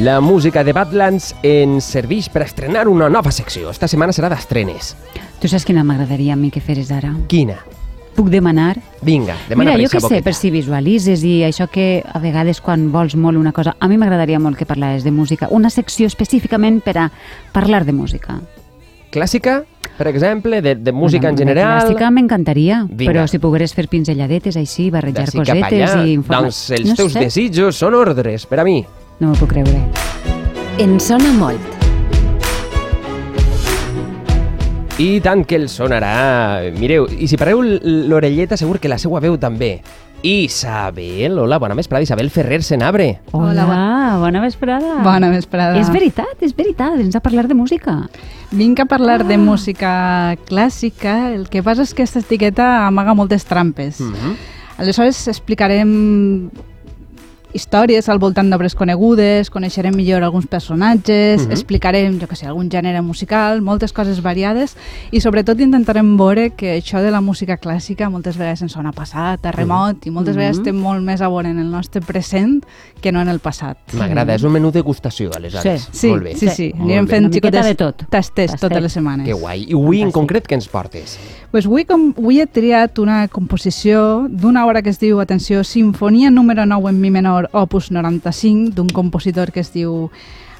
La música de Badlands ens serveix per estrenar una nova secció. Esta setmana serà d'estrenes. Tu saps quina m'agradaria a mi que feres ara? Quina? Puc demanar? Vinga, demana Mira, jo què sé, per si visualitzes i això que a vegades quan vols molt una cosa... A mi m'agradaria molt que parlares de música. Una secció específicament per a parlar de música. Clàssica, per exemple, de, de música Bueno, en general... Clàssica m'encantaria, però si pogueres fer pinzelladetes així, barrejar cosetes allà. i informar... Doncs els no teus sé, desitjos són ordres per a mi. No m'ho puc creure. En sona molt. I tant que el sonarà. Mireu, i si pareu l'orelleta segur que la seua veu també. Isabel, hola, bona vesprada, Isabel Ferrer Senabre. Hola, Hola, bona vesprada. Bona vesprada. És veritat, és veritat, vens a parlar de música. Vinc a parlar Ah. de música clàssica. El que passa és que aquesta etiqueta amaga moltes trampes. Mm -hmm. Aleshores explicarem històries al voltant d'obres conegudes, coneixerem millor alguns personatges, Mhm. explicarem, jo que sé, algun gènere musical, moltes coses variades i sobretot intentarem veure que això de la música clàssica moltes vegades ens sona passat, a remot i moltes Mhm. vegades té molt més a veure en el nostre present que no en el passat. M'agrada, és un menú degustació, aleshores. Sí, Molt bé. sí, sí. Molt Anirem fent xicotes de tot. tastes Tastet. totes les setmanes. Que guai. I avui, en concret, què ens portes? Pues avui, com, avui he triat una composició d'una obra que es diu, atenció, Sinfonia número 9 en mi menor, opus 95, d'un compositor que es diu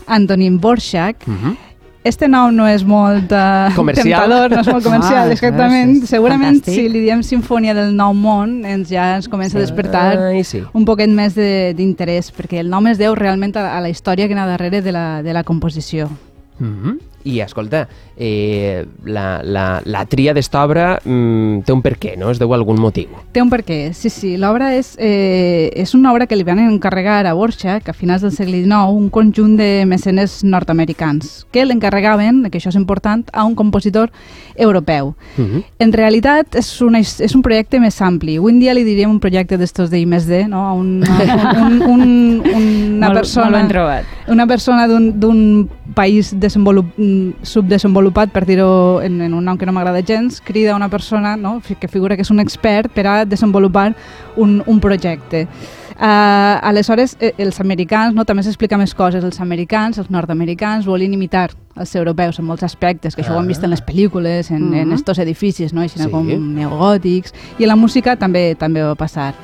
Antonin Borchak. Mm -hmm. Este nom no és molt uh, Comercial. tentador, no és molt comercial, Ah, exactament. és- és Segurament, fantàstic. si li diem Sinfonia del Nou Món, ens ja ens comença a despertar Ai, sí. un poquet més de- d'interès, perquè el nom es deu realment a, a la història que n'ha darrere de la, de la composició. Mm -hmm. I, escolta, eh, la, la, la tria d'esta obra mm, té un per què, no? Es deu a algun motiu. Té un perquè, sí, sí. L'obra és, eh, és una obra que li van encarregar a Borchak a finals del segle XIX un conjunt de mecenes nord-americans que l'encarregaven, que això és important, a un compositor europeu. Mm -hmm. En realitat és, una, és un projecte més ampli. Avui dia li diríem un projecte d'estos de I+D, no? A Un, un, un, un, una molt, persona... Molt ben trobat. Una persona d'un país desenvolup, mm, subdesenvolupat, per dir-ho en, en un nom que no m'agrada gens, crida una persona no, que figura que és un expert per a desenvolupar un, un projecte. Uh, aleshores, eh, els americans, no, també s'explica més coses, els americans, els nord-americans, volien imitar els europeus en molts aspectes, que això ho hem vist en les pel·lícules, en, mm -hmm. en Mhm. estos edificis, no? Així Sí. com neogòtics, i en la música també també va passar.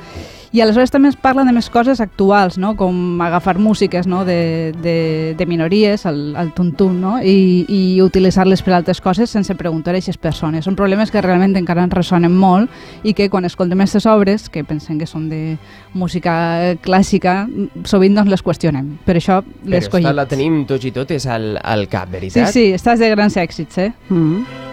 I aleshores també es parla de més coses actuals, no? com agafar músiques no? de, de, de minories, el, el tuntun, no? I, i utilitzar-les per altres coses sense preguntar a aquestes persones. Són problemes que realment encara ens ressonen molt i que quan escoltem aquestes obres, que pensem que són de música clàssica, sovint doncs les qüestionem. Per això Però l'he escollit. esta la tenim tots i totes al, al cap, Sí, veritat? sí, estàs de grans èxits, eh? Mm.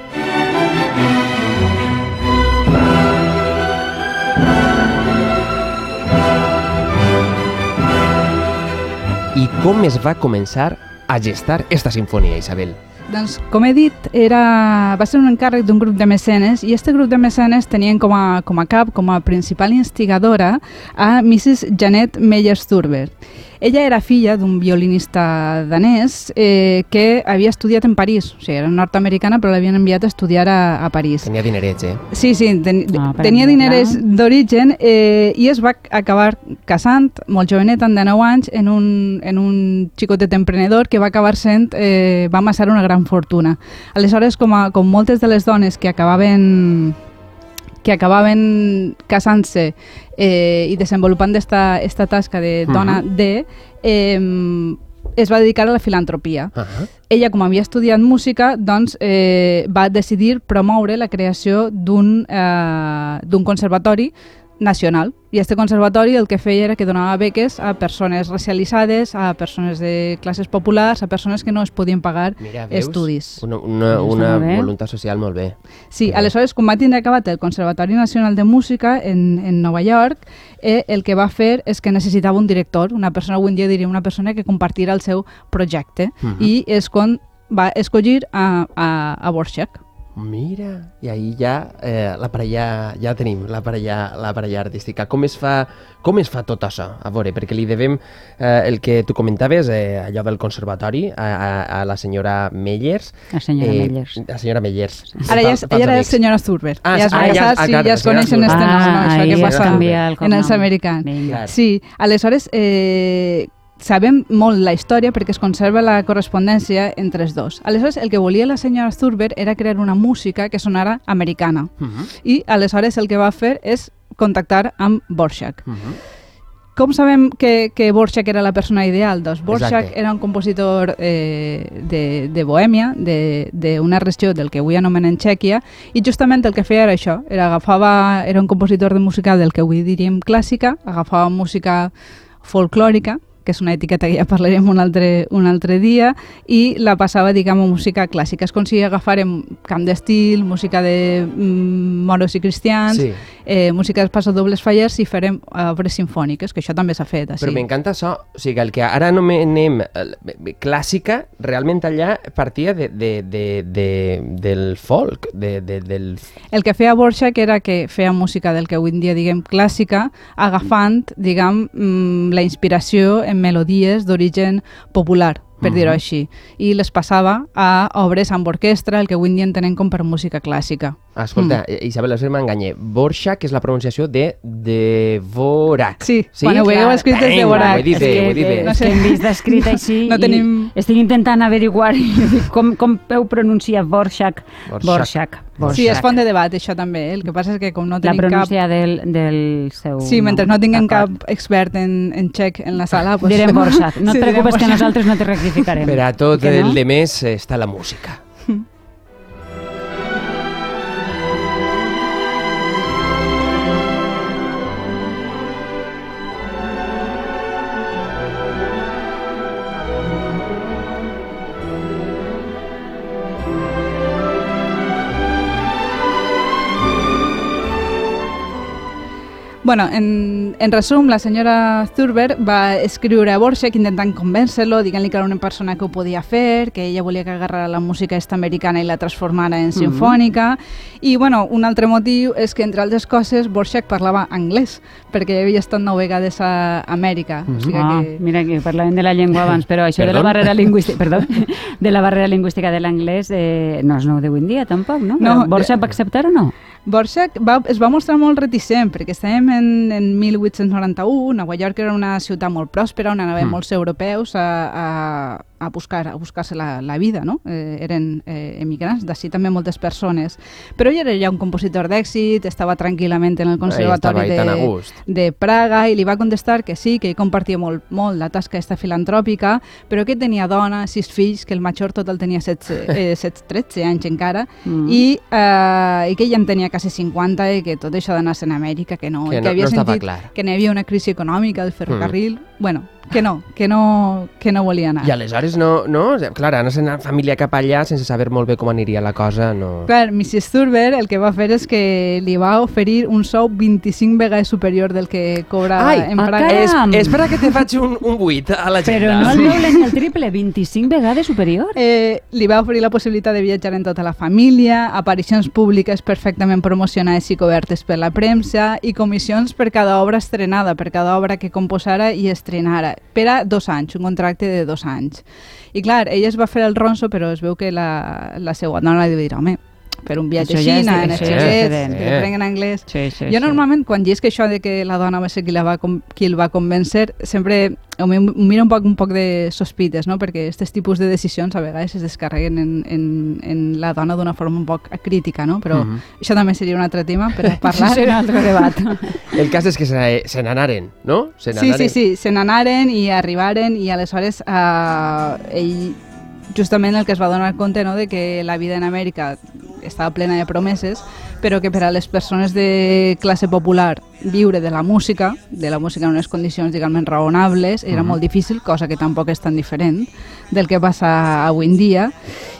I com es va començar a gestar esta sinfonia, Isabel? Doncs, com he dit, era, va ser un encàrrec d'un grup de mecenes i este grup de mecenes tenien com a, com a cap, com a principal instigadora a Mrs. Janet Meyer-Sturber. Ella era filla d'un violinista danès eh, que havia estudiat en París, o sigui, era nord-americana però l'havien enviat a estudiar a, a París. Tenia dinerets, eh? Sí, sí, ten, Ah, tenia diners d'origen eh, i es va acabar casant molt jovenet, amb 19 anys, en un, en un xicotet emprenedor que va acabar sent, eh, va amassar una gran fortuna. Aleshores, com, a, com moltes de les dones que acabaven que acabaven casant-se eh, i desenvolupant esta, esta tasca de dona Mhm. de, eh, es va dedicar a la filantropia Uh -huh. ella, com havia estudiat música, doncs, eh, va decidir promoure la creació d'un eh, conservatori nacional. I este conservatori el que feia era que donava beques a persones racialitzades, a persones de classes populars, a persones que no es podien pagar Mira, veus? estudis. Una, una, una voluntat social molt bé. Sí, Que- aleshores, quan va tindre acabat el Conservatori Nacional de Música en, en Nova York, eh, el que va fer és que necessitava un director, una persona, avui en dia diria una persona que compartira el seu projecte, Mhm. i és quan va escollir a, a, a Borchak. Mira, i ahí ja eh, la parella, ja tenim la parella, la parella artística. Com es, fa, com es fa tot això? A veure, perquè li devem eh, el que tu comentaves, eh, allò del conservatori, a, a, a la senyora Meyers. La senyora Meyers. La senyora Meyers. Ara ja ella era amics. senyora Sturber. Ah, ja es va ah, ja- ah, sí, ja la es coneixen este nom, no, Ah, això ahí que passa el en els americans. Vinga. Sí, aleshores, eh, sabem molt la història perquè es conserva la correspondència entre els dos. Aleshores, el que volia la senyora Thurber era crear una música que sonara americana. Uh -huh. I aleshores el que va fer és contactar amb Borjak. Uh -huh. Com sabem que, que Borjak era la persona ideal? Doncs Borjak Exacte. era un compositor eh, de, de Bohèmia, d'una regió del que avui anomenem Txèquia, i justament el que feia era això, era agafava, era un compositor de música del que avui diríem clàssica, agafava música folclòrica, que és una etiqueta que ja parlarem un altre, un altre dia, i la passava, diguem, a música clàssica. És com si agafàrem camp d'estil, música de mm, moros i cristians, Sí. eh, música dels passadobles fallers i farem obres sinfòniques, que això també s'ha fet. Així. Però m'encanta això, o sigui, el que ara anomenem eh, clàssica, realment allà partia de, de, de, de, del folk, de, de, del... El que feia Borjak era que feia música del que avui en dia diguem clàssica, agafant, diguem, mm, la inspiració en melodies d'origen popular, per dir-ho així, i les passava a obres amb orquestra, el que avui en dia entenem com per música clàssica. Escolta, mm. Isabel, no sé si m'enganye. Borja, que és la pronunciació de Devorak. Sí, quan ho veieu escrit és Vinga, Devorak. Ho he dit bé, ho he dit bé. No sé. que hem vist escrit així No tenim- estic intentant averiguar com, com heu Borjak. Borjak. Borjak. Borjak. Sí, és font de debat, això també. eh? El que passa és que com no La tenim cap... pronúncia del, del seu Sí, mentre no tinguem cap expert en, en txec en la sala... Pues... Direm Borjak. No et Sí, preocupes que nosaltres no te rectificarem. Per a tot Que no? el de més eh, està la música. Bueno, en, en resum, la senyora Thurber va escriure a Borjak intentant convèncer-lo, dient-li que era una persona que ho podia fer, que ella volia que agarrara la música esta americana i la transformara en sinfònica. I, bueno, un altre motiu és que, entre altres coses, Borjak parlava anglès, perquè havia estat nou vegades a Amèrica. O sigui Ah, que... mira que parlàvem de la llengua abans, però això de Perdó? la barrera lingüística, perdó, de la barrera lingüística de l'anglès eh, no és nou d'avui en dia tampoc, no? No, Borja de- va acceptar o no? Borjak va, es va mostrar molt reticent perquè estàvem en, en 1891, Nova York era una ciutat molt pròspera on anaven Mm. molts europeus a, a, a buscar a buscar-se la, la vida, no? Eh, eren eh, emigrants, d'ací també moltes persones. Però ell era ja un compositor d'èxit, estava tranquil·lament en el conservatori de, de Praga i li va contestar que sí, que ell compartia molt, molt la tasca esta filantròpica, però que tenia dona, sis fills, que el major total tenia 16, eh, 16 13 anys encara, Mm. i, eh, i que ella en tenia quasi 50 i que tot això d'anar-se'n a Amèrica, que no, Que no- que havia no sentit clar. que n'hi havia una crisi econòmica del ferrocarril, bueno, que no, que no, que no volia anar. I aleshores no, no, clar, anar una família cap allà sense saber molt bé com aniria la cosa, no... Clar, Mrs. Thurber el que va fer és que li va oferir un sou 25 vegades superior del que cobra Ai, en Praga. És, espera que te faig un, un buit a l'agenda. Però no el doble ni el triple, 25 vegades superior. Eh, li va oferir la possibilitat de viatjar en tota la família, aparicions públiques perfectament promocionades i cobertes per la premsa i comissions per cada obra estrenada, per cada obra que composara i estrenara, per a dos anys, un contracte de dos anys. I clar, ella es va fer el ronso, però es veu que la, la seva dona li va dir, home, per un viatge Això a ja és- Xina, en diferent. que aprenguen anglès... Sí, sí, jo normalment, quan llisc això de que la dona va ser qui, la va, com- qui el va convèncer, sempre ho ho miro un poc, un poc de sospites, no? perquè aquest tipus de decisions a vegades es descarreguen en, en, en la dona d'una forma un poc crítica, no? però Mhm. això també seria un altre tema per parlar. Això serà un altre debat. El cas és que se, se n'anaren, no? Se Sí, sí, sí, se n'anaren i arribaren i aleshores eh, ell justament el que es va donar compte no, de que la vida en Amèrica estava plena de promeses, però que per a les persones de classe popular viure de la música, de la música en unes condicions, diguem raonables, era Mhm. molt difícil, cosa que tampoc és tan diferent del que passa avui en dia,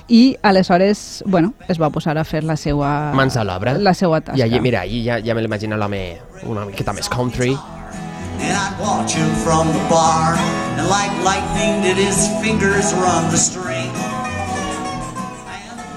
i aleshores, bueno, es va posar a fer la seva... Mans a l'obra. La seva tasca. I allí, mira, allí ja, ja me l'imagino l'home una miqueta més country. And I'd watch him from the bar, and like lightning did his fingers run the string.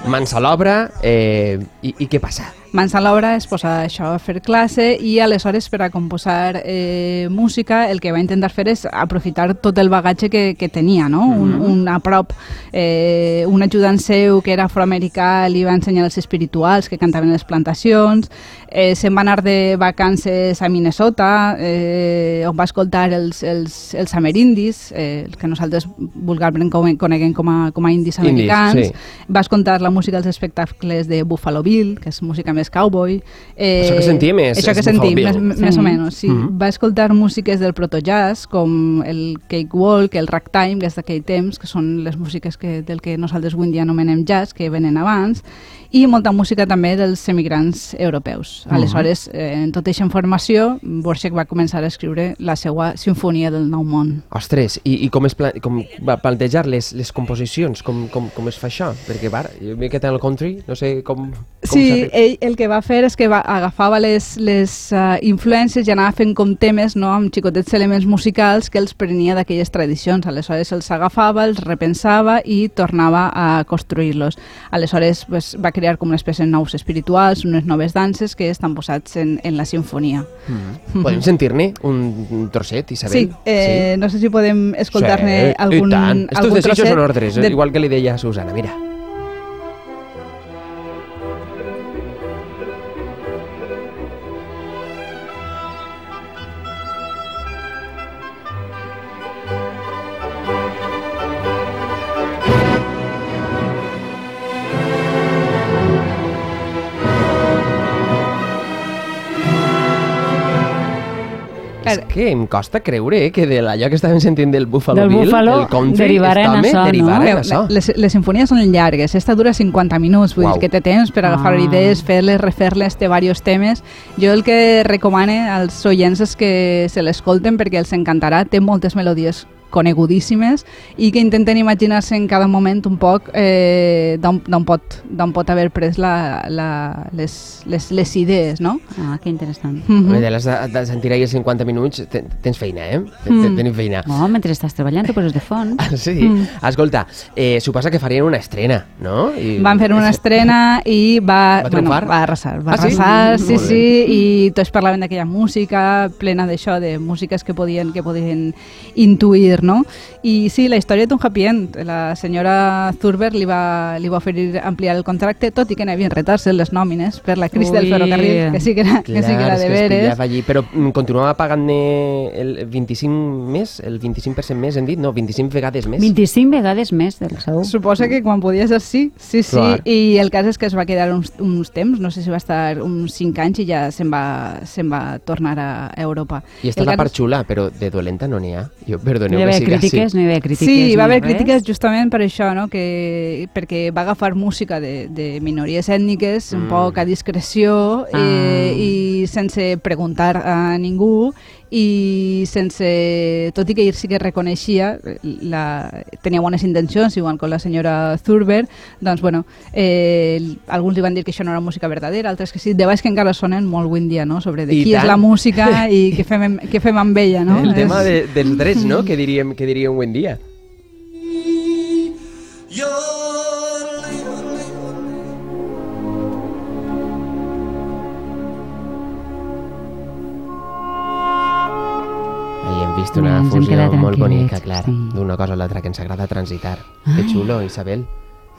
Mans a l'obra, eh, i, i què passa? Mans a l'obra es posa això a fer classe i aleshores per a composar eh, música el que va intentar fer és aprofitar tot el bagatge que, que tenia, no? un, un a prop, eh, un ajudant seu que era afroamericà li va ensenyar els espirituals que cantaven les plantacions, eh, se'n va anar de vacances a Minnesota, eh, on va escoltar els, els, els amerindis, eh, el que nosaltres vulgarment coneguem com a, com a indis Indis, americans, sí. va escoltar la música dels espectacles de Buffalo Bill, que és música més cowboy. Eh, Això que sentim és- Això és que Buffalo sentim, més, Sí. més o menys, sí. Mhm. Va escoltar músiques del protojazz, com el cakewalk, el ragtime, que és d'aquell temps, que són les músiques que, del que nosaltres avui dia anomenem jazz, que venen abans, i molta música també dels emigrants europeus. Mhm. Aleshores, eh, en tota aquesta informació, Borges va començar a escriure la seva Sinfonia del Nou Món. Ostres, i, i com, es pla com va plantejar les, les composicions? Com, com, com es fa això? Perquè, va, jo m'he quedat en el country, no sé com... com Sí, ell el que va fer és que va, agafava les, les uh, influències i anava fent com temes no, amb xicotets elements musicals que els prenia d'aquelles tradicions. Aleshores els agafava, els repensava i tornava a construir-los. Aleshores pues, va crear com una espècie de nous espirituals, unes noves danses que estan posats en, en la sinfonia. Mm. Podem sentir-ne un, trosset, Isabel? Sí, eh, no sé si podem escoltar-ne Sí, algun, i tant. Estos algun desitjos trosset. són ordres, eh? de- igual que li deia a Susana, mira. Que em costa creure que de allò que estàvem sentint del Buffalo Del Bill, Buffalo el country, derivaren home això, no? derivaren això. les, les sinfonies són llargues, esta dura 50 minuts, vull Uau. dir que té temps per agafar Ah. idees, fer-les, refer-les, té diversos temes. Jo el que recomane als oients és que se l'escolten perquè els encantarà, té moltes melodies conegudíssimes i que intenten imaginar-se en cada moment un poc eh, d'on pot, pot haver pres la, la, les, les, les idees, no? Ah, que interessant. Mm. De les de, de sentir ahir 50 minuts, ten, tens feina, eh? Ten, Mm. mm. Tenim feina. Oh, mentre estàs treballant, tu poses de fons. Ah, sí? Mm. Escolta, eh, suposa que farien una estrena, no? I, Van fer una estrena i va, Va bueno, va arrasar. Va Ah, sí? arrasar, sí, Molt bé. sí, i tots parlaven d'aquella música plena d'això, de músiques que podien, que podien intuir, no? I sí, la història té un happy end. La senyora Zurber li va, li va oferir ampliar el contracte, tot i que n'havien retarse les nòmines per la crisi del Ui. ferrocarril, que sí que era, que sí que era de veres. allí, però mm, continuava pagant-ne el 25 més, el 25% més, hem dit? No, 25 vegades més. 25 vegades més del sou. Suposa que quan podia ser sí, sí, sí. Clar. I el cas és que es va quedar uns, uns temps, no sé si va estar uns 5 anys i ja se'n va, se'n va tornar a Europa. I està la part xula, però de dolenta no n'hi ha. Jo, perdoneu que haver siga crítiques, així. no hi va haver crítiques. Sí, va ni haver crítiques justament per això, no? que, perquè va agafar música de, de minories ètniques un Mm. poc a discreció eh, Ah. i sense preguntar a ningú i sense, tot i que ell sí que reconeixia la, tenia bones intencions, igual com la senyora Zurber doncs bueno, eh, alguns li van dir que això no era música verdadera, altres que sí, de baix que encara sonen molt avui dia, no? sobre de I qui és tant. la música i què fem, què fem amb ella, no? El tema És- de, dels drets, no?, que diríem, que diríem avui dia. Vist una ens hem fusió molt bonica, clar, sí. d'una cosa a l'altra que ens agrada transitar. Que xulo, Isabel.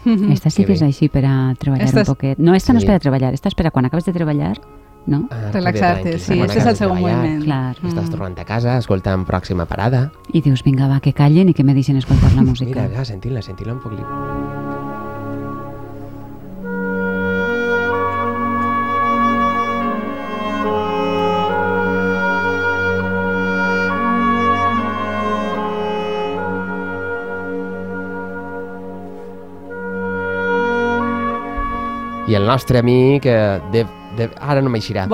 Esta sí Que que és així per a treballar Esta un poquet. No, esta no és Sí. per a treballar, esta és per a quan acabes de treballar, no? Ah, Relaxar-te, sí, quan este és el segon moviment. Clar. Estàs Mm. tornant a casa, escoltant pròxima parada. I dius, vinga, va, que callen i que me deixen escoltar la música. Mira, ja, sentint-la, sentint-la un poc. I el nostre amic, eh, de, de, ara no m'eixirà.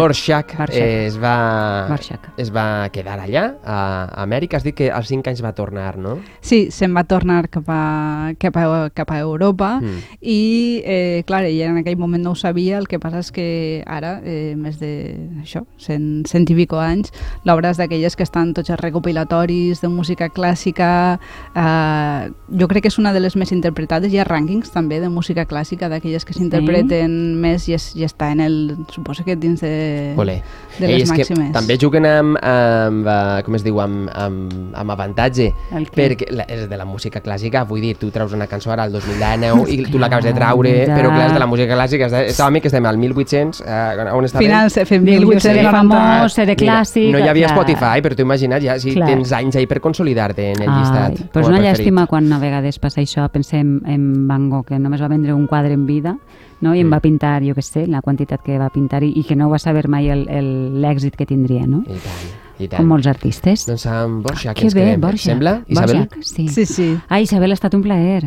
Borjak. eh, es, va, Borjak. es va quedar allà, a Amèrica. Has dit que als 5 anys va tornar, no? Sí, se'n va tornar cap a, cap a, cap a Europa Mm. i, eh, clar, ella en aquell moment no ho sabia, el que passa és que ara, eh, més de això, cent, cent i pico anys, l'obra és d'aquelles que estan tots els recopilatoris de música clàssica, eh, jo crec que és una de les més interpretades, hi ha rànquings també de música clàssica, d'aquelles que s'interpreten més i, es, i està en el, suposo que dins de, Olé. de Ei, les és que màximes. també juguen amb, amb, eh, com es diu, amb, amb, amb avantatge, perquè la, és de la música clàssica, vull dir, tu treus una cançó ara al 2019 i tu l'acabes de traure, Clar, però clar, és ja. de la música clàssica, és de- estàvem que estem al 1800, eh, on estàvem? Finals, fem Diu, jo 1890. seré famós, Mira, clàssic... no hi havia clar. Spotify, però tu imagina't ja si Clar. tens anys ahí per consolidar-te en el Ai, llistat. Però és a una preferit. llàstima quan a vegades passa això. Pensem en Van Gogh, que només va vendre un quadre en vida, no? i en Mm. va pintar, jo què sé, la quantitat que va pintar i, i que no va saber mai el- el- l'èxit que tindria, no? I tant, i tant. Com molts artistes. Doncs amb Borja, que que ens bé, quedem. Borja. Sembla, Isabel? Borja, sí. Sí, sí. Ai, Isabel, ha estat un plaer.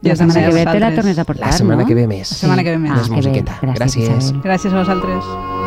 Ja La setmana que ve te la tornes a portar, La setmana no? que ve més. La setmana que ve més. Ah, Més que bé. musiqueta. Gràcies, Gràcies. Isabel. Gràcies a vosaltres.